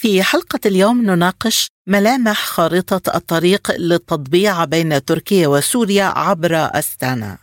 في حلقة اليوم نناقش ملامح خارطة الطريق للتطبيع بين تركيا وسوريا عبر أستانا.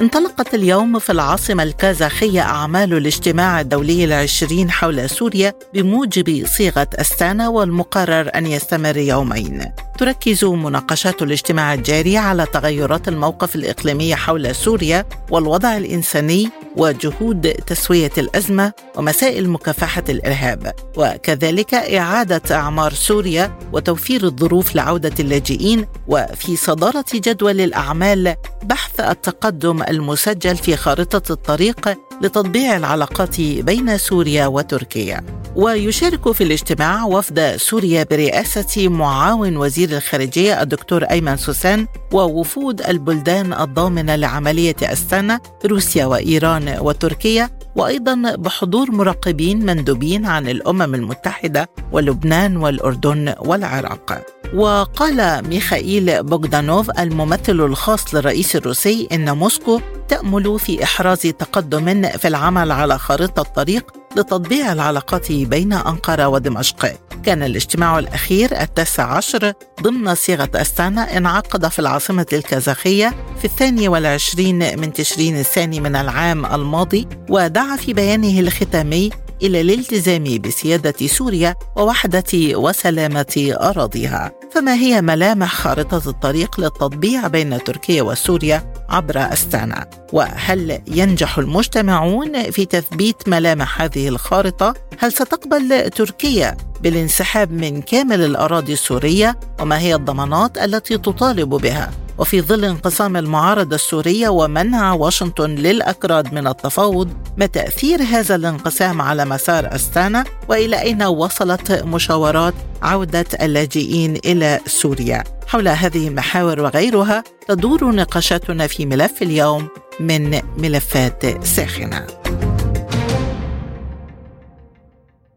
انطلقت اليوم في العاصمة الكازاخية أعمال الاجتماع الدولي العشرين حول سوريا بموجب صيغة أستانا والمقرر أن يستمر يومين تركز مناقشات الاجتماع الجاري على تغيرات الموقف الإقليمي حول سوريا والوضع الإنساني وجهود تسوية الأزمة ومسائل مكافحة الإرهاب. وكذلك إعادة أعمار سوريا وتوفير الظروف لعودة اللاجئين. وفي صدارة جدول الأعمال بحث التقدم المسجل في خارطة الطريق لتطبيع العلاقات بين سوريا وتركيا ويشارك في الاجتماع وفد سوريا برئاسة معاون وزير الخارجية الدكتور أيمن سوسان ووفود البلدان الضامنة لعملية أستانا روسيا وإيران وتركيا وأيضا بحضور مراقبين مندوبين عن الأمم المتحدة ولبنان والأردن والعراق. وقال ميخائيل بوغدانوف الممثل الخاص للرئيس الروسي إن موسكو تأمل في إحراز تقدم في العمل على خارطه طريق لتطبيع العلاقات بين أنقرة ودمشق. كان الاجتماع الأخير التاسع عشر ضمن صيغة أستانا انعقد في العاصمة الكازاخية في الثاني والعشرين من تشرين الثاني من العام الماضي ودعا في بيانه الختامي إلى الالتزام بسيادة سوريا ووحدة وسلامة أراضيها. فما هي ملامح خارطة الطريق للتطبيع بين تركيا وسوريا عبر أستانا؟ وهل ينجح المجتمعون في تثبيت ملامح هذه الخارطة؟ هل ستقبل تركيا بالانسحاب من كامل الأراضي السورية؟ وما هي الضمانات التي تطالب بها؟ وفي ظل انقسام المعارضة السورية ومنع واشنطن للأكراد من التفاوض ما تأثير هذا الانقسام على مسار أستانا؟ وإلى أين وصلت مشاورات عودة اللاجئين إلى سوريا؟ حول هذه المحاور وغيرها تدور نقاشاتنا في ملف اليوم من ملفات ساخنة.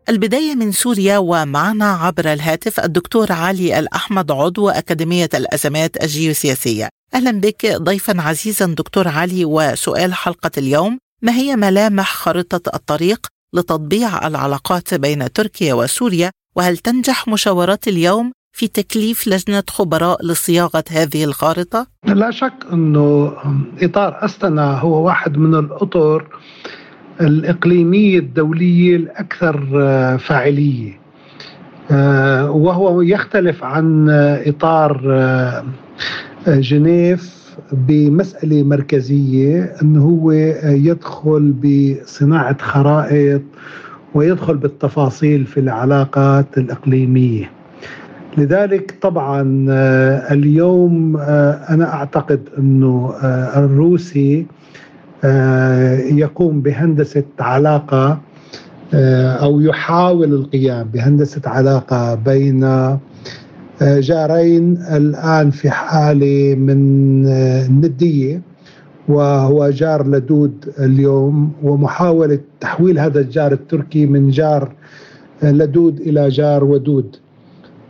البداية من سوريا ومعنا عبر الهاتف الدكتور علي الأحمد عضو أكاديمية الأزمات الجيوسياسية أهلا بك ضيفا عزيزا دكتور علي وسؤال حلقة اليوم ما هي ملامح خارطة الطريق لتطبيع العلاقات بين تركيا وسوريا وهل تنجح مشاورات اليوم في تكليف لجنة خبراء لصياغة هذه الخارطة؟ لا شك أنه إطار أستنا هو واحد من الأطر الإقليمية الدولية الأكثر آه، فاعلية. آه، وهو يختلف عن إطار آه، جنيف بمسألة مركزية أنه هو يدخل بصناعة خرائط ويدخل بالتفاصيل في العلاقات الإقليمية. لذلك طبعا اليوم أنا أعتقد أنه الروسي يقوم بهندسة علاقة آه، أو يحاول القيام بهندسة علاقة بين آه، جارين الآن في حالة من النديه وهو جار لدود اليوم ومحاولة تحويل هذا الجار التركي من جار لدود إلى جار ودود.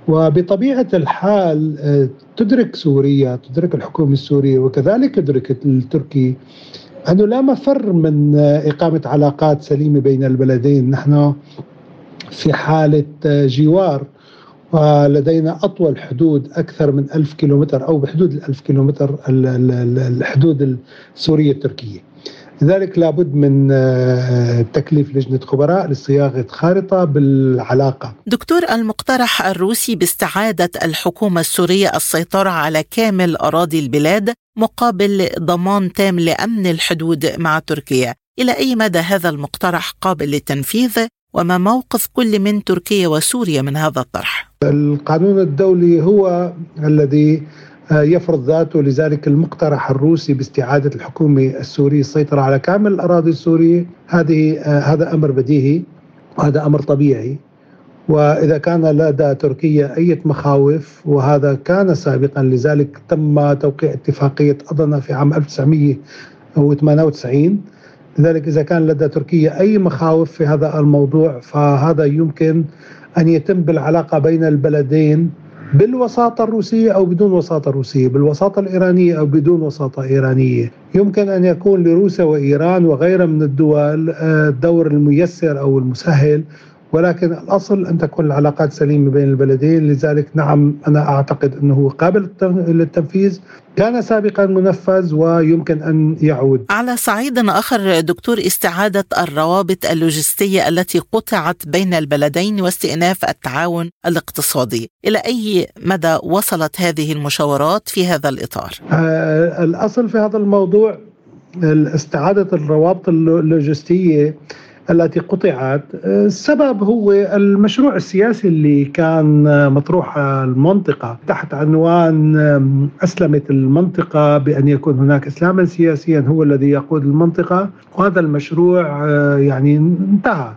وبطبيعة الحال تدرك سوريا تدرك الحكومة السورية وكذلك ادركت التركي أنه لا مفر من إقامة علاقات سليمة بين البلدين. نحن في حالة جوار ولدينا أطول حدود أكثر من ألف كيلومتر أو بحدود الألف كيلومتر الحدود السورية التركية. لذلك لابد من تكليف لجنة خبراء لصياغة خارطة بالعلاقة. دكتور المقترح الروسي باستعادة الحكومة السورية السيطرة على كامل أراضي البلاد مقابل ضمان تام لأمن الحدود مع تركيا. إلى أي مدى هذا المقترح قابل للتنفيذ؟ وما موقف كل من تركيا وسوريا من هذا الطرح؟ القانون الدولي هو الذي يفرض ذاته لذلك المقترح الروسي باستعادة الحكومة السورية السيطرة على كامل الأراضي السورية. هذه هذا أمر بديهي وهذا أمر طبيعي. وإذا كان لدى تركيا أي مخاوف وهذا كان سابقا لذلك تم توقيع اتفاقية أضنا في عام 1998 لذلك إذا كان لدى تركيا أي مخاوف في هذا الموضوع فهذا يمكن أن يتم بالعلاقة بين البلدين بالوساطة الروسية أو بدون وساطة روسية بالوساطة الإيرانية أو بدون وساطة إيرانية. يمكن أن يكون لروسيا وإيران وغيرها من الدول الدور آه، الميسر أو المسهل ولكن الأصل أن تكون العلاقات سليمة بين البلدين لذلك نعم أنا أعتقد أنه قابل للتنفيذ كان سابقا منفذ ويمكن أن يعود. على صعيد آخر دكتور استعادة الروابط اللوجستية التي قطعت بين البلدين واستئناف التعاون الاقتصادي، إلى أي مدى وصلت هذه المشاورات في هذا الإطار؟ آه الأصل في هذا الموضوع استعادة الروابط اللوجستية التي قطعت. السبب هو المشروع السياسي اللي كان مطروح المنطقة تحت عنوان أسلمت المنطقة بأن يكون هناك إسلاما سياسيا هو الذي يقود المنطقة وهذا المشروع يعني انتهى.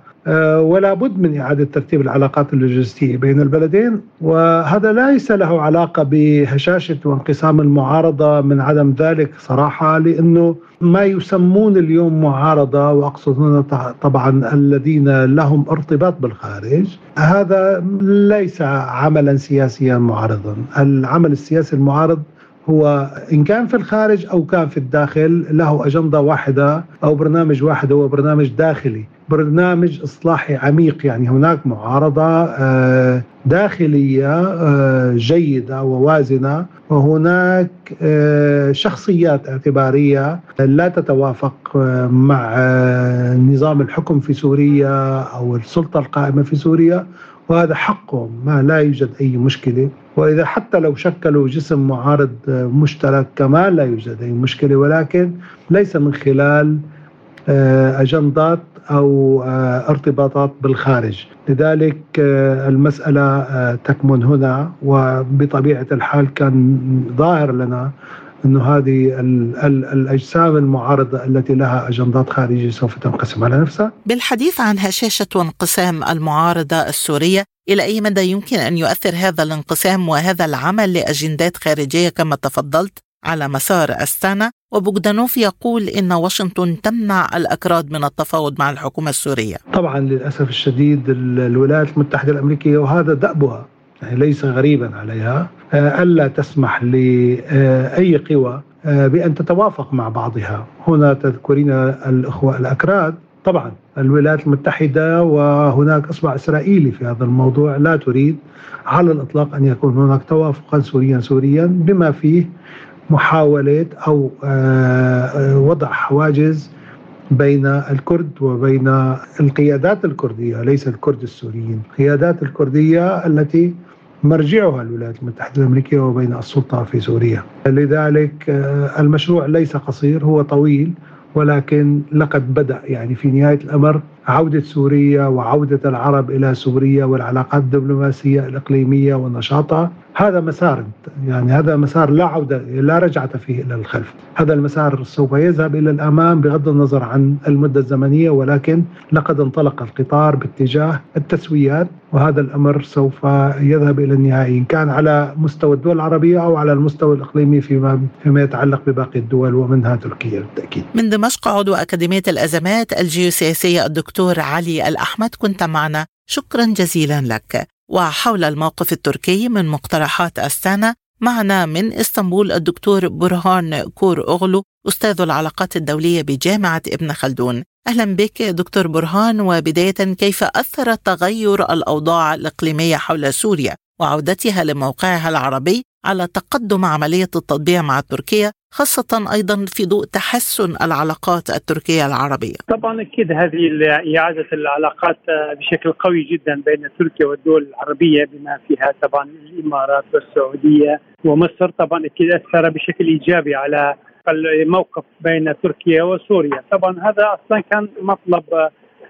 ولا بد من إعادة ترتيب العلاقات اللوجستية بين البلدين وهذا ليس له علاقة بهشاشة وانقسام المعارضة من عدم ذلك صراحة لأنه ما يسمون اليوم معارضة وأقصد هنا طبعا الذين لهم ارتباط بالخارج هذا ليس عملا سياسيا معارضا. العمل السياسي المعارض هو إن كان في الخارج أو كان في الداخل له أجندة واحدة أو برنامج واحد هو برنامج داخلي برنامج إصلاحي عميق. يعني هناك معارضة آه، داخلية آه، جيدة ووازنة وهناك آه، شخصيات اعتبارية لا تتوافق مع نظام الحكم في سوريا أو السلطة القائمة في سوريا. وهذا حقهم ما لا يوجد أي مشكلة. وإذا حتى لو شكلوا جسم معارض مشترك كمان لا يوجد أي مشكلة. ولكن ليس من خلال آه، أجندات أو آه، ارتباطات بالخارج. لذلك آه، المسألة تكمن هنا. وبطبيعة الحال كان ظاهر لنا إنه هذه الأجسام المعارضة التي لها أجندات خارجية سوف تنقسم على نفسها. بالحديث عن هشاشة وانقسام المعارضة السورية، إلى أي مدى يمكن أن يؤثر هذا الانقسام وهذا العمل لأجندات خارجية كما تفضلت على مسار أستانا وبوغدانوف يقول إن واشنطن تمنع الأكراد من التفاوض مع الحكومة السورية. طبعا للأسف الشديد الولايات المتحدة الأمريكية وهذا دأبها ليس غريبا عليها. آه، ألا تسمح لأي قوى آه، بأن تتوافق مع بعضها. هنا تذكرين الأخوة الأكراد. طبعا الولايات المتحدة وهناك إصبع إسرائيلي في هذا الموضوع لا تريد على الإطلاق أن يكون هناك توافقا سوريا سوريا بما فيه محاولة أو آه، وضع حواجز بين الكرد وبين القيادات الكردية ليس الكرد السوريين. القيادات الكردية التي مرجعها الولايات المتحدة الأمريكية وبين السلطة في سوريا. لذلك آه، المشروع ليس قصير هو طويل ولكن لقد بدأ يعني في نهاية الأمر عودة سوريا وعودة العرب إلى سوريا والعلاقات الدبلوماسية الإقليمية ونشاطها هذا مسار يعني هذا مسار لا عودة لا رجعة فيه إلى الخلف. هذا المسار سوف يذهب إلى الأمام بغض النظر عن المدة الزمنية ولكن لقد انطلق القطار باتجاه التسويات وهذا الأمر سوف يذهب إلى النهاية إن كان على مستوى الدول العربية أو على المستوى الإقليمي فيما, فيما يتعلق بباقي الدول ومنها تركيا بالتأكيد. من دمشق عضو أكاديمية الأزمات الجيوسياسية الدكتور علي الأحمد كنت معنا. شكرا جزيلا لك. وحول الموقف التركي من مقترحات أستانا معنا من إسطنبول الدكتور برهان كور أغلو أستاذ العلاقات الدولية بجامعة ابن خلدون. أهلا بك دكتور برهان وبداية كيف أثر تغير الأوضاع الإقليمية حول سوريا وعودتها لموقعها العربي على تقدم عملية التطبيع مع تركيا؟ خاصة أيضا في ضوء تحسن العلاقات التركية العربية. طبعا أكيد هذه إعادة العلاقات بشكل قوي جدا بين تركيا والدول العربية بما فيها طبعا الإمارات والسعودية ومصر. طبعا أكيد أثر بشكل إيجابي على الموقف بين تركيا وسوريا. طبعا هذا أصلا كان مطلب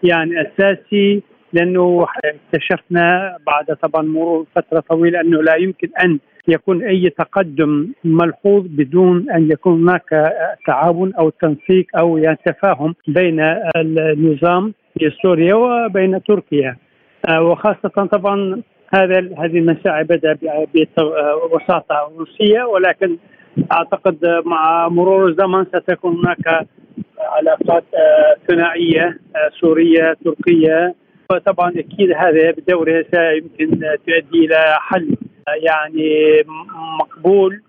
يعني أساسي لأنه اكتشفنا بعد طبعا مرور فترة طويلة أنه لا يمكن أن يكون أي تقدم ملحوظ بدون أن يكون هناك تعاون أو تنسيق أو يعني تفاهم بين النظام في سوريا وبين تركيا. آه، وخاصة طبعا هذا هذه المساعي بدأ بوساطه روسية ولكن أعتقد مع مرور الزمن ستكون هناك علاقات آه، ثنائية آه، سورية تركية وطبعا أكيد هذا بدوره سيمكن تؤدي إلى حل يعني مقبول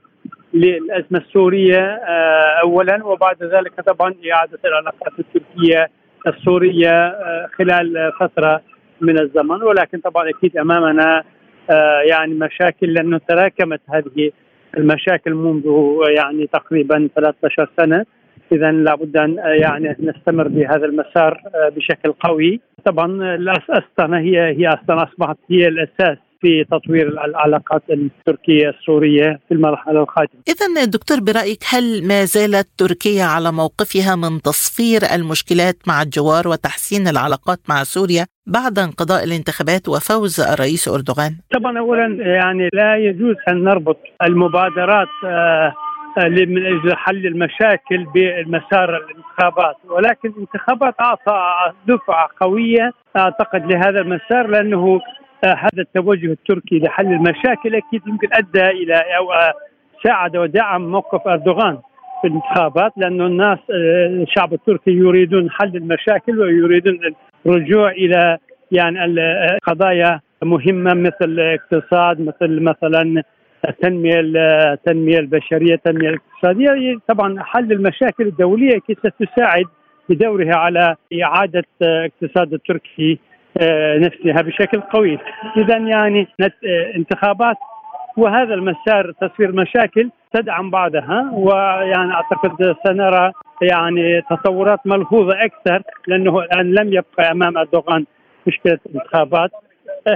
للأزمة السورية آه، اولا وبعد ذلك طبعا إعادة العلاقات التركية السورية خلال فترة من الزمن. ولكن طبعا أكيد أمامنا يعني مشاكل لأنه تراكمت هذه المشاكل منذ يعني تقريبا 13 سنة. اذا لابد أن يعني نستمر بهذا المسار آه، بشكل قوي طبعا استانا هي هي أصلا أصبحت هي الأساس في تطوير العلاقات التركية السورية في المرحله القادمه. اذا دكتور برأيك هل ما زالت تركيا على موقفها من تصفير المشكلات مع الجوار وتحسين العلاقات مع سوريا بعد انقضاء الانتخابات وفوز الرئيس أردوغان؟ طبعا اولا يعني لا يجوز أن نربط المبادرات آه من أجل حل المشاكل بمسار الانتخابات. ولكن الانتخابات أعطى دفعة قوية أعتقد لهذا المسار لأنه هذا التوجه التركي لحل المشاكل أكيد يمكن أدى إلى أو ساعد ودعم موقف أردوغان في الانتخابات لأنه الناس الشعب التركي يريدون حل المشاكل ويريدون الرجوع إلى يعني القضايا مهمة مثل الاقتصاد مثل مثلا التنمية التنمية البشرية التنمية الاقتصادية طبعا حل المشاكل الدولية كيف ستساعد بدورها على إعادة اقتصاد التركي آه، نفسها بشكل قوي. اذا يعني انتخابات وهذا المسار تصوير مشاكل تدعم بعضها ويعني أعتقد سنرى يعني تطورات ملحوظة أكثر لأنه الآن لم يبقى أمام أردوغان مشكلة انتخابات.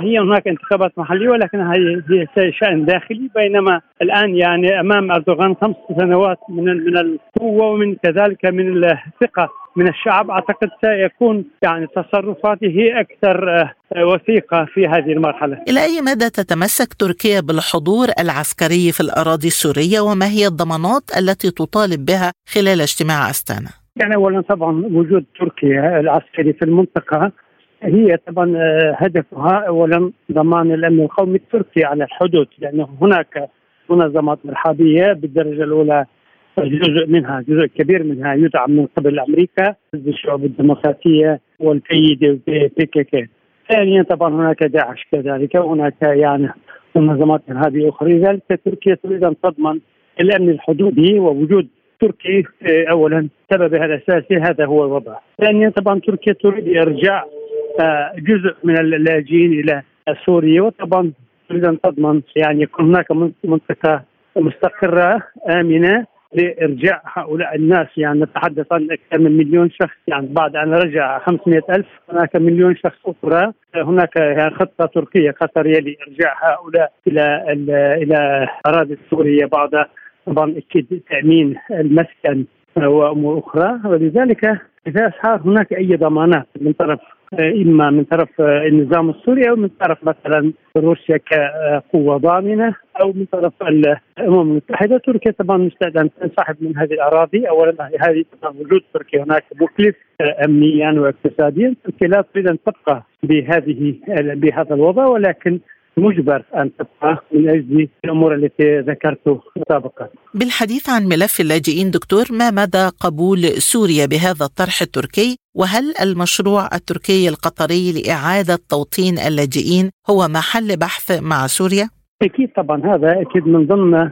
هي هناك انتخابات محلية ولكن هي هي شان داخلي بينما الآن يعني أمام أردوغان خمس سنوات من من القوة ومن كذلك من الثقة من الشعب أعتقد سيكون يعني تصرفاته أكثر آه، وثيقة في هذه المرحلة. إلى أي مدى تتمسك تركيا بالحضور العسكري في الأراضي السورية وما هي الضمانات التي تطالب بها خلال اجتماع أستانا؟ يعني اولا طبعا وجود تركيا العسكري في المنطقة هي طبعا آه، هدفها اولا ضمان الأمن القومي التركي على الحدود لأنه هناك منظمات إرهابية بالدرجة الأولى جزء منها جزء كبير منها يدعم من قبل أمريكا حزب الشعوب الديمقراطيه والكيد PKK ثانيا طبعا هناك داعش كذلك وهناك يعني منظمات إرهابية أخرى لذلك تركيا تريد أن تضمن الأمن الحدودي ووجود تركي آه، اولا سببها الاساسي هذا هو الوضع. ثانيا طبعا تركيا تريد إرجاع جزء من اللاجئين إلى سوريا. وطبعا تريد أن تضمن يعني يكون هناك منطقة مستقرة آمنة لإرجاع هؤلاء الناس. يعني نتحدث عن أكثر من مليون شخص. يعني بعد أن رجع 500 ألف هناك مليون شخص أخرى. هناك يعني خطة تركية قطريه لارجاع هؤلاء إلى إلى أراضي سوريا بعد طبعا أكيد تأمين المسكن وأمور أخرى. ولذلك إذا صار هناك أي ضمانات من طرف إما من طرف النظام السوري أو من طرف مثلا روسيا كقوة ضامنة أو من طرف الأمم المتحدة. تركيا طبعا مستعدة أن تنسحب من هذه الأراضي. اولا هذه وجود تركيا هناك مكلف امنيا واقتصاديا. تركيا لا تريد أن تبقى بهذه بهذا الوضع ولكن مجبر أن تبقى من أجل الأمور التي ذكرت سابقا. بالحديث عن ملف اللاجئين دكتور ما مدى قبول سوريا بهذا الطرح التركي وهل المشروع التركي القطري لإعادة توطين اللاجئين هو محل بحث مع سوريا؟ أكيد طبعا هذا أكيد من ضمن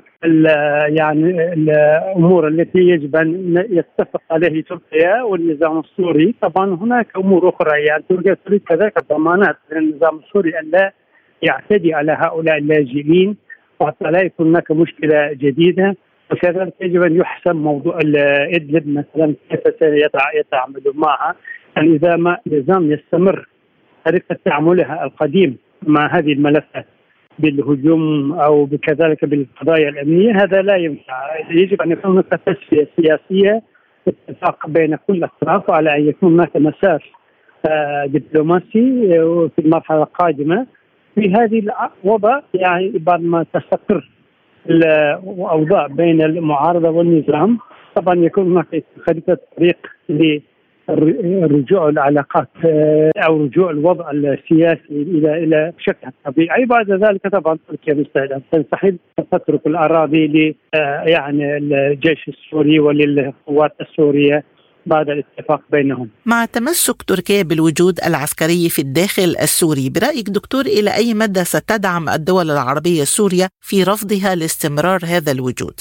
يعني الأمور التي يجب أن يتفق عليه تركيا والنظام السوري، طبعا هناك أمور أخرى يعني تركيا تريد كذلك ضمانات من النظام السوري أن لا يعتدي على هؤلاء اللاجئين وحتى لا يكون هناك مشكلة جديدة. وكذلك يجب أن يحسم موضوع إدلب مثلا كيف سيتعامل معها. يعني إذا ما النظام يستمر طريقة تعاملها القديم مع هذه الملفات بالهجوم أو كذلك بالقضايا الأمنية هذا لا ينفع. يجب أن يكون هناك تسوية سياسية اتفاق بين كل الأطراف على أن يكون هناك مسار دبلوماسي في المرحلة القادمة. في هذه الوضع يعني بعد ما تستقر الأوضاع بين المعارضة والنظام طبعا يكون هناك خريطة طريق رجوع العلاقات آه، أو رجوع الوضع السياسي إلى إلى شكلها الطبيعي بعد ذلك طبعا تركيا مستعدة تنسحب تترك الأراضي ل آه، يعني الجيش السوري وللقوات السورية. بعد الاتفاق بينهم. مع تمسك تركيا بالوجود العسكري في الداخل السوري برأيك دكتور إلى أي مدى ستدعم الدول العربية سوريا في رفضها لاستمرار هذا الوجود؟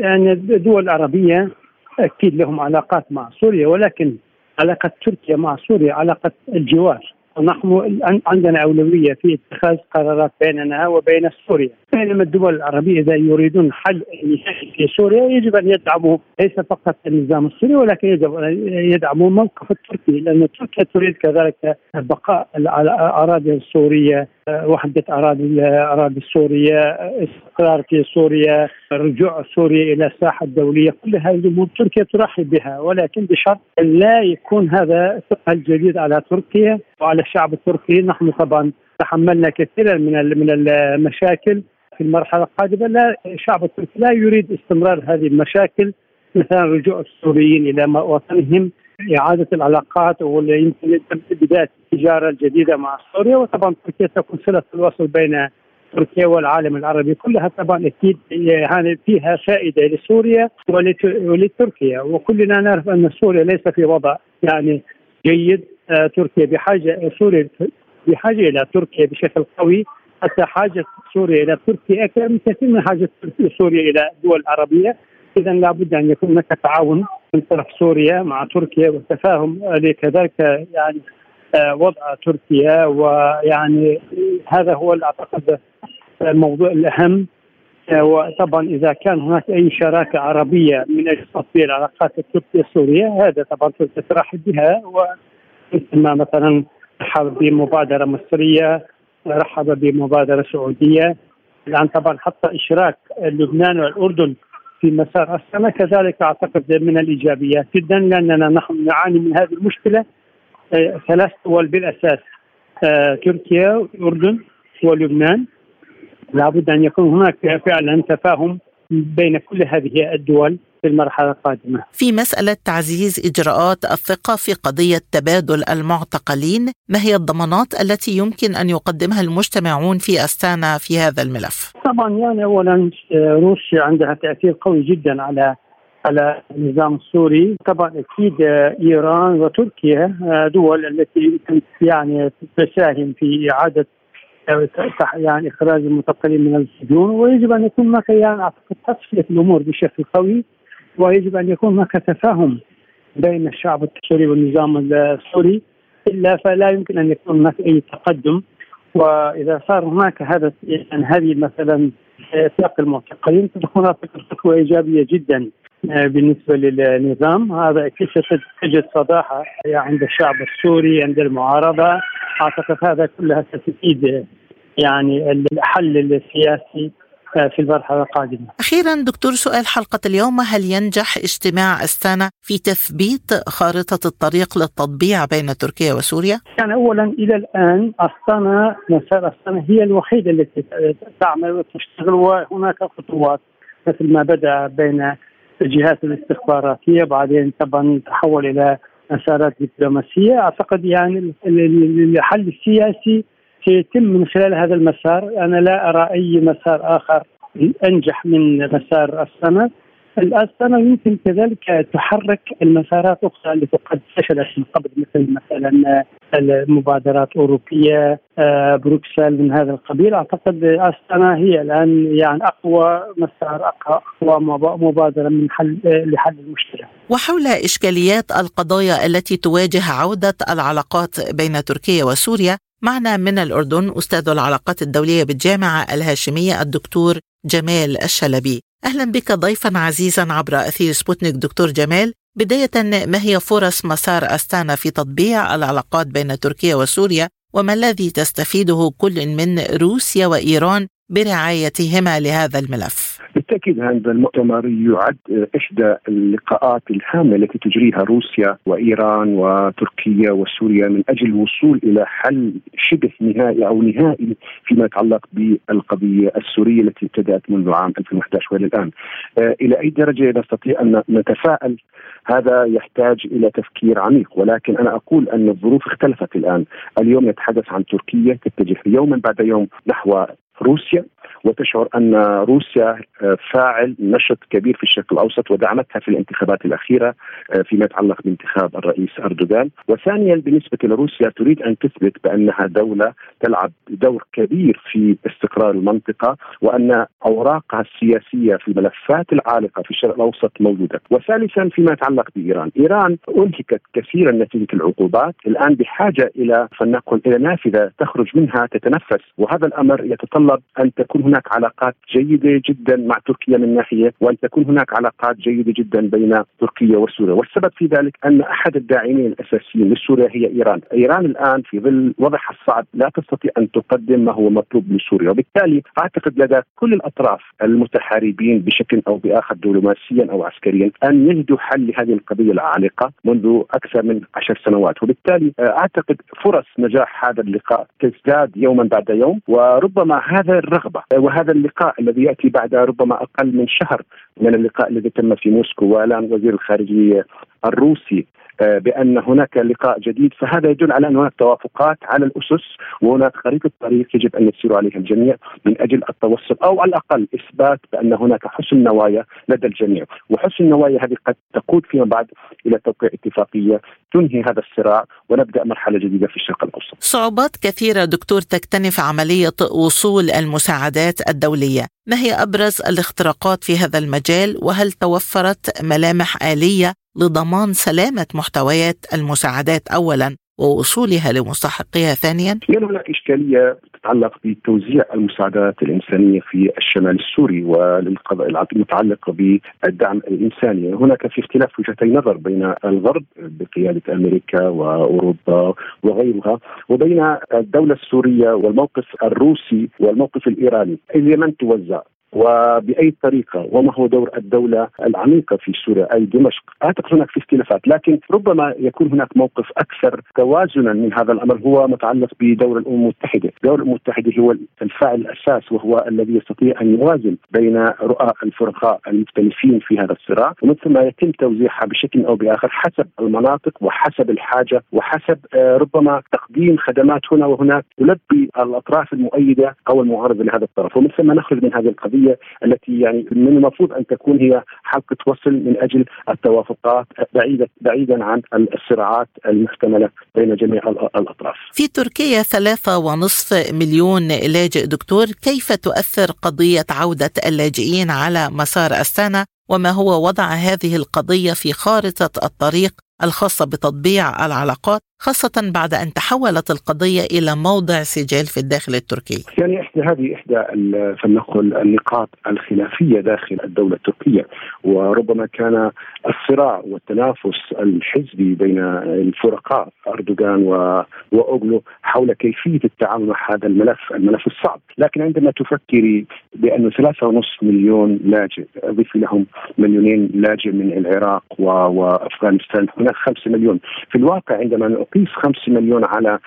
يعني الدول العربية أكيد لهم علاقات مع سوريا ولكن علاقة تركيا مع سوريا علاقة الجوار. ونحن عندنا أولوية في اتخاذ قرارات بيننا وبين سوريا. بينما الدول العربية إذا يريدون حل نهائي في سوريا يجب أن يدعموا ليس فقط النظام السوري ولكن يجب أن يدعموا الموقف التركي لأن تركيا تريد كذلك بقاء الأراضي السورية وحدة أراضي الأراضي السورية استقرار في سوريا رجوع سوريا إلى الساحة الدولية. كل هذه الأمور تركيا ترحب بها ولكن بشرط لا يكون هذا ثقل جديد على تركيا وعلى الشعب التركي. نحن طبعا تحملنا كثيرا من من المشاكل. في المرحلة القادمة لا الشعب التركي لا يريد استمرار هذه المشاكل مثلا رجوع السوريين إلى وطنهم إعادة العلاقات ويمكن بدايه التجارة الجديدة مع سوريا وطبعا تركيا تكون صلة الوصل بين تركيا والعالم العربي كلها. طبعا أكيد يعني فيها فائدة لسوريا ولتركيا. وكلنا نعرف أن سوريا ليس في وضع يعني جيد. آه، تركيا بحاجة سوريا بحاجة إلى تركيا بشكل قوي. حتى حاجة سوريا إلى تركيا أكثر من كثير من حاجة سوريا إلى الدول العربية. اذا لابد أن يكون هناك تعاون من طرف سوريا مع تركيا والتفاهم كذلك يعني آه، وضع تركيا. ويعني هذا هو أعتقد الموضوع الأهم. آه، وطبعا إذا كان هناك أي شراكة عربية من أجل تطوير العلاقات التركيه السوريه هذا طبعا تركيا ترحب بها. ما مثلا رحب بمبادرة مصرية رحب بمبادرة سعودية. الآن طبعا حتى إشراك لبنان والأردن في مسار السنة كذلك أعتقد من الإيجابيات جدا لأننا نحن نعاني من هذه المشكلة آه، ثلاث دول بالأساس آه، تركيا والأردن ولبنان. لابد أن يكون هناك فعلا تفاهم بين كل هذه الدول. في المرحلة القادمة. في مسألة تعزيز إجراءات الثقة في قضية تبادل المعتقلين ما هي الضمانات التي يمكن أن يقدمها المجتمعون في أستانا في هذا الملف؟ طبعا يعني أولا روسيا عندها تأثير قوي جدا على على النظام السوري. طبعا أكيد إيران وتركيا دول التي يعني تساهم في إعادة يعني إخراج المعتقلين من السجون ويجب أن يكون هناك يعني أعتقد تصفية الأمور بشكل قوي. ويجب أن يكون هناك تفاهم بين الشعب السوري والنظام السوري إلا فلا يمكن أن يكون هناك أي تقدم. وإذا صار هناك هذا يعني هذه مثلا إطلاق المعتقلين تكون خطوة إيجابية جدا آه، بالنسبة للنظام. هذا أكيد ستجد صداحة عند الشعب السوري عند المعارضة؟ أعتقد هذا كلها ستفيد يعني الحل السياسي. في المرحلة القادمة. أخيرا دكتور سؤال حلقة اليوم. هل ينجح اجتماع أستانا في تثبيت خارطة الطريق للتطبيع بين تركيا وسوريا؟ يعني أولا إلى الآن أستانا مسار أستانا هي الوحيدة التي تعمل وتشتغل وهناك خطوات مثل ما بدأ بين الجهات الاستخباراتية بعدين طبعا تحول إلى مسارات دبلوماسية. أعتقد يعني الحل السياسي سيتم من خلال هذا المسار أنا لا أرى أي مسار آخر أنجح من مسار السنة السنة يمكن كذلك تحرك المسارات الاخرى التي قد فشلت من قبل مثل مثلا المبادرات الأوروبية آه، بروكسل من هذا القبيل أعتقد أستانا هي الآن يعني أقوى مسار أقوى مبادرة من حل لحل المشكلة. وحول إشكاليات القضايا التي تواجه عودة العلاقات بين تركيا وسوريا معنا من الأردن أستاذ العلاقات الدولية بالجامعة الهاشمية الدكتور جمال الشلبي. أهلا بك ضيفا عزيزا عبر أثير سبوتنيك. دكتور جمال بداية ما هي فرص مسار أستانا في تطبيع العلاقات بين تركيا وسوريا؟ وما الذي تستفيده كل من روسيا وإيران برعايتهما لهذا الملف؟ بالتأكيد هذا المؤتمر يعد إحدى اللقاءات الهامة التي تجريها روسيا وإيران وتركيا وسوريا من أجل الوصول إلى حل شبه نهائي أو نهائي فيما يتعلق بالقضية السورية التي ابتدأت منذ عام 2011 وإلى الآن. آه، إلى أي درجة نستطيع أن نتفائل؟ هذا يحتاج إلى تفكير عميق ولكن أنا أقول أن الظروف اختلفت الآن، اليوم نتحدث عن تركيا تتجه يوما بعد يوم نحو روسيا. وتشعر أن روسيا آه، فاعل نشط كبير في الشرق الأوسط ودعمتها في الانتخابات الأخيرة آه، فيما يتعلق بانتخاب الرئيس أردوغان، وثانيا بالنسبة لروسيا تريد أن تثبت بأنها دولة تلعب دور كبير في استقرار المنطقة وأن أوراقها السياسية في الملفات العالقة في الشرق الأوسط موجودة، وثالثا فيما يتعلق بإيران، إيران أنهكت كثيرا نتيجة العقوبات، الآن بحاجة إلى فلنقل إلى نافذة تخرج منها تتنفس، وهذا الأمر يتطلب أن تكون هناك علاقات جيدة جدا مع تركيا من ناحية وان تكون هناك علاقات جيدة جدا بين تركيا وسوريا، والسبب في ذلك أن أحد الداعمين الأساسيين لسوريا هي إيران، إيران الآن في ظل وضعها الصعب لا تستطيع أن تقدم ما هو مطلوب لسوريا، وبالتالي أعتقد لدى كل الأطراف المتحاربين بشكل أو بآخر دبلوماسيا أو عسكريا أن يجدوا حل لهذه القضية العالقة منذ أكثر من عشر سنوات، وبالتالي أعتقد فرص نجاح هذا اللقاء تزداد يوما بعد يوم وربما هذا الرغبة وهذا اللقاء الذي يأتي بعد ربما أقل من شهر من اللقاء الذي تم في موسكو والان وزير الخارجية الروسي بأن هناك لقاء جديد فهذا يدل على أن هناك توافقات على الأسس وهناك خريطة طريق يجب أن يسير عليها الجميع من أجل التوسط أو على الأقل إثبات بأن هناك حسن نوايا لدى الجميع. وحسن النوايا هذه قد تقود فيما بعد إلى توقيع اتفاقية تنهي هذا الصراع ونبدأ مرحلة جديدة في الشرق الأوسط. صعوبات كثيرة دكتور تكتنف عملية وصول المساعدات الدولية، ما هي أبرز الاختراقات في هذا المجال؟ وهل توفرت ملامح آلية؟ لضمان سلامة محتويات المساعدات اولا ووصولها لمستحقيها ثانيا؟ يعني هناك إشكالية تتعلق بتوزيع المساعدات الإنسانية في الشمال السوري والقضاء المتعلقه بالدعم الإنساني، هناك في اختلاف وجهتي نظر بين الغرب بقيادة أمريكا وأوروبا وغيرها وبين الدولة السورية والموقف الروسي والموقف الإيراني، إذا من توزع؟ وبأي طريقة وما هو دور الدولة العميقة في سوريا أي دمشق؟ أعتقد هناك في اختلافات لكن ربما يكون هناك موقف أكثر توازنا من هذا الأمر هو متعلق بدور الأمم المتحدة، دور الأمم المتحدة هو الفاعل الأساس وهو الذي يستطيع أن يوازن بين رؤى الفرقاء المختلفين في هذا الصراع ومن ثم يتم توزيعها بشكل أو بآخر حسب المناطق وحسب الحاجة وحسب آه، ربما تقديم خدمات هنا وهناك تلبي الأطراف المؤيدة أو المعارضة لهذا الطرف. ومن ثم نخرج من هذه القضية الدوليه التي يعني من المفروض أن تكون هي حلقة وصل من أجل التوافقات بعيده بعيدا عن الصراعات المحتملة بين جميع الأطراف. في تركيا ثلاثة ونصف مليون لاجئ دكتور، كيف تؤثر قضية عودة اللاجئين على مسار السنة وما هو وضع هذه القضية في خارطة الطريق الخاصة بتطبيع العلاقات خاصة بعد أن تحولت القضية إلى موضع سجال في الداخل التركي. يعني إحدى هذه إحدى فلنقل النقاط الخلافية داخل الدولة التركية. وربما كان الصراع والتنافس الحزبي بين الفرقاء أردوغان وأوغلو حول كيفية التعامل مع هذا الملف الملف الصعب. لكن عندما تفكري بأنه ثلاثة ونصف مليون لاجئ أضيف لهم مليونين لاجئ من العراق وأفغانستان هناك خمسة مليون. في الواقع عندما نقيس 5 مليون على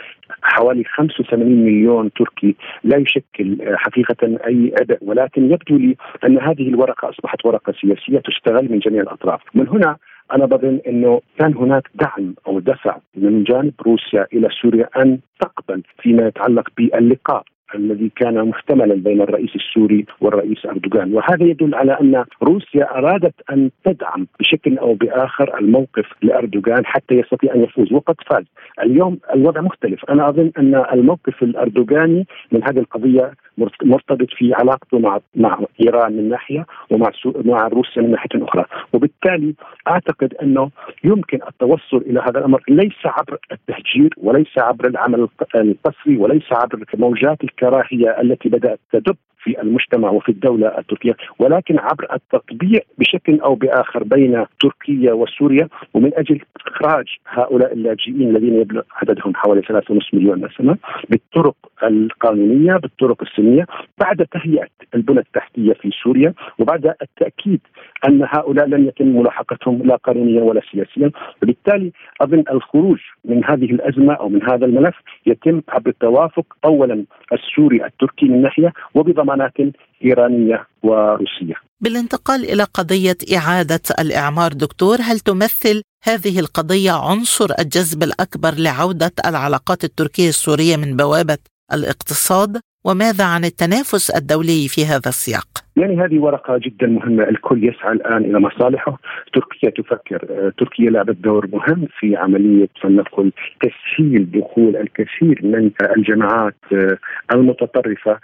حوالي 85 مليون تركي لا يشكل حقيقة أي أداء. ولكن يبدو لي أن هذه الورقة أصبحت ورقة سياسية تستغل من جميع الأطراف. من هنا أنا بظن أنه كان هناك دعم أو دفع من جانب روسيا إلى سوريا أن تقبل فيما يتعلق باللقاء. الذي كان محتملا بين الرئيس السوري والرئيس أردوغان. وهذا يدل على أن روسيا أرادت أن تدعم بشكل أو بآخر الموقف لأردوغان حتى يستطيع أن يفوز وقد فاز. اليوم الوضع مختلف. أنا أظن أن الموقف الأردوغاني من هذه القضية مرتبط في علاقته مع مع إيران من ناحية ومع مع روسيا من ناحية أخرى. وبالتالي أعتقد أنه يمكن التوصل إلى هذا الأمر ليس عبر التهجير وليس عبر العمل القسري وليس عبر موجات الكراهية التي بدأت تدب في المجتمع وفي الدولة التركية ولكن عبر التطبيع بشكل أو بآخر بين تركيا وسوريا ومن أجل إخراج هؤلاء اللاجئين الذين يبلغ عددهم حوالي 3.5 مليون نسمه بالطرق القانونية بالطرق السلميه بعد تهيئة البنى التحتية في سوريا وبعد التأكيد أن هؤلاء لم يتم ملاحقتهم لا قانونيا ولا سياسيا. وبالتالي أظن الخروج من هذه الأزمة أو من هذا الملف يتم عبر التوافق اولا السوري التركي من ناحية وبضمانات إيرانية وروسية. بالانتقال إلى قضية إعادة الإعمار دكتور هل تمثل هذه القضية عنصر الجذب الأكبر لعودة العلاقات التركية السورية من بوابة الاقتصاد وماذا عن التنافس الدولي في هذا السياق؟ يعني هذه ورقة جدا مهمة. الكل يسعى الآن إلى مصالحه. تركيا تفكر. آه، تركيا لعبت دور مهم في عملية فلنقل تسهيل دخول الكثير من الجماعات آه، المتطرفة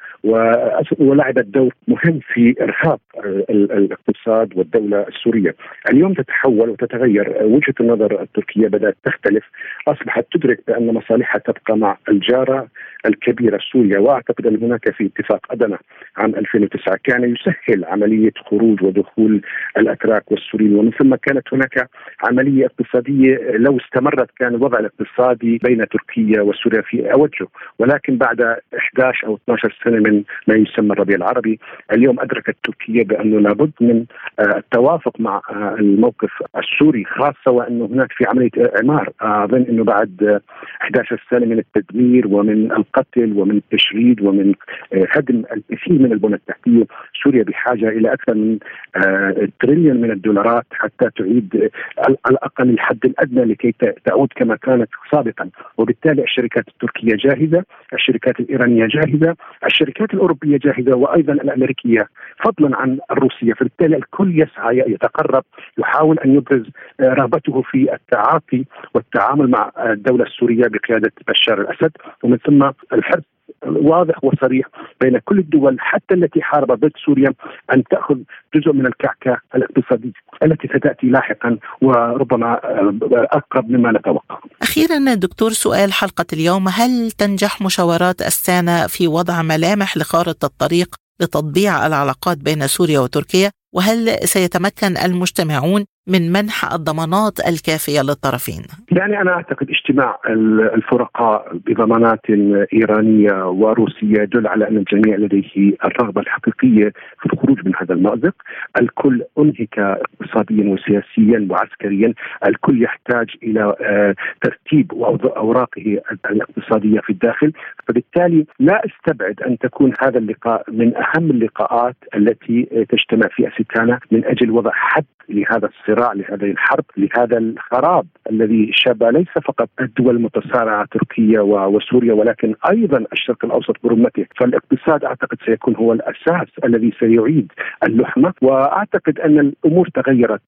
ولعبت دور مهم في إرهاب آه، الاقتصاد والدولة السورية. اليوم تتحول وتتغير. وجهة النظر التركية بدأت تختلف. أصبحت تدرك بأن مصالحها تبقى مع الجارة الكبيرة سوريا وأعتقد أن هناك في اتفاق أدنى عام 2009 كان يسهل عملية خروج ودخول الأتراك والسوريين ومن ثم كانت هناك عملية اقتصادية لو استمرت كان الوضع الاقتصادي بين تركيا وسوريا في أوجه. ولكن بعد 11 أو 12 سنة من ما يسمى الربيع العربي اليوم أدركت تركيا بأنه لابد من آه، التوافق مع آه، الموقف السوري خاصة وأنه هناك في عملية إعمار. أظن أنه بعد 11 سنة من التدمير ومن القتل ومن التشريد ومن آه، هدم الكثير من البنى التحتية سوريا بحاجة إلى أكثر من آه، تريليون من الدولارات حتى تعيد على الأقل الحد الأدنى لكي تعود كما كانت سابقا. وبالتالي الشركات التركية جاهزة الشركات الإيرانية جاهزة الشركات الأوروبية جاهزة وأيضا الأمريكية فضلا عن الروسية. فبالتالي الكل يسعى يتقرب يحاول أن يبرز آه، رغبته في التعاطي والتعامل مع الدولة السورية بقيادة بشار الأسد. ومن ثم الحرص واضح وصريح بين كل الدول حتى التي حاربت ضد سوريا أن تأخذ جزء من الكعكة الاقتصادية التي ستأتي لاحقا وربما أقرب مما نتوقع. أخيرا دكتور سؤال حلقة اليوم. هل تنجح مشاورات أستانا في وضع ملامح لخارطة الطريق لتطبيع العلاقات بين سوريا وتركيا وهل سيتمكن المجتمعون من منح الضمانات الكافية للطرفين؟ يعني أنا أعتقد اجتماع الفرقاء بضمانات إيرانية وروسية يدل على أن الجميع لديه الرغبة الحقيقية في الخروج من هذا المأزق، الكل أنهك اقتصاديا وسياسيا وعسكريا، الكل يحتاج إلى آه، ترتيب أوراقه الاقتصادية في الداخل، فبالتالي لا أستبعد أن تكون هذا اللقاء من أهم اللقاءات التي تجتمع في استانا من أجل وضع حد لهذا الصراع لهذه الحرب لهذا الخراب الذي شاب ليس فقط الدول المتصارعه تركيا وسوريا ولكن أيضا الشرق الأوسط برمته. فالاقتصاد أعتقد سيكون هو الأساس الذي سيعيد اللحمة. وأعتقد أن الأمور تغيرت.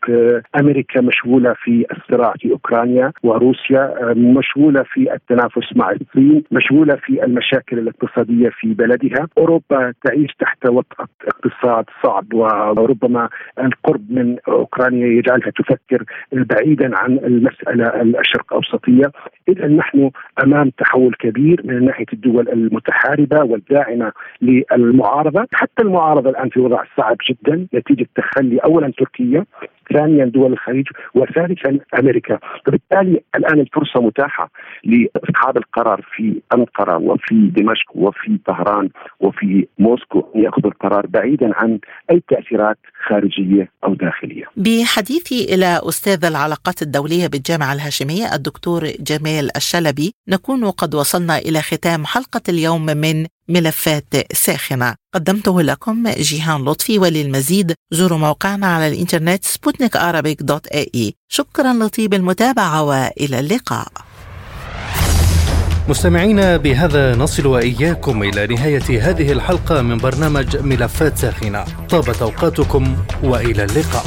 أمريكا مشغولة في الصراع في أوكرانيا وروسيا مشغولة في التنافس مع الصين مشغولة في المشاكل الاقتصادية في بلدها. أوروبا تعيش تحت وطأة اقتصاد صعب وربما القرب من أوكرانيا يجعلها تفكر بعيدا عن المسألة الشرق أوسطية. اذا نحن أمام تحول كبير من ناحية الدول المتحاربة والداعمة للمعارضة. حتى المعارضة الآن في وضع صعب جدا نتيجة تخلي اولا تركيا ثانيا دول الخليج وثالثا أمريكا فبالتالي الآن الفرصة متاحة لاصحاب القرار في أنقرة وفي دمشق وفي طهران وفي موسكو أن يأخذوا القرار بعيدا عن أي تأثيرات خارجية أو داخلية. بحديثي إلى أستاذ العلاقات الدولية بالجامعة الهاشمية الدكتور جمال الشلبي نكون قد وصلنا إلى ختام حلقة اليوم من ملفات ساخنة. قدمته لكم جيهان لطفي وللمزيد زوروا موقعنا على الإنترنت سبوتنيك دوت إي إي. شكرا لطيب المتابعة وإلى اللقاء. مستمعينا بهذا نصل وإياكم إلى نهاية هذه الحلقة من برنامج ملفات ساخنة. طابت أوقاتكم وإلى اللقاء.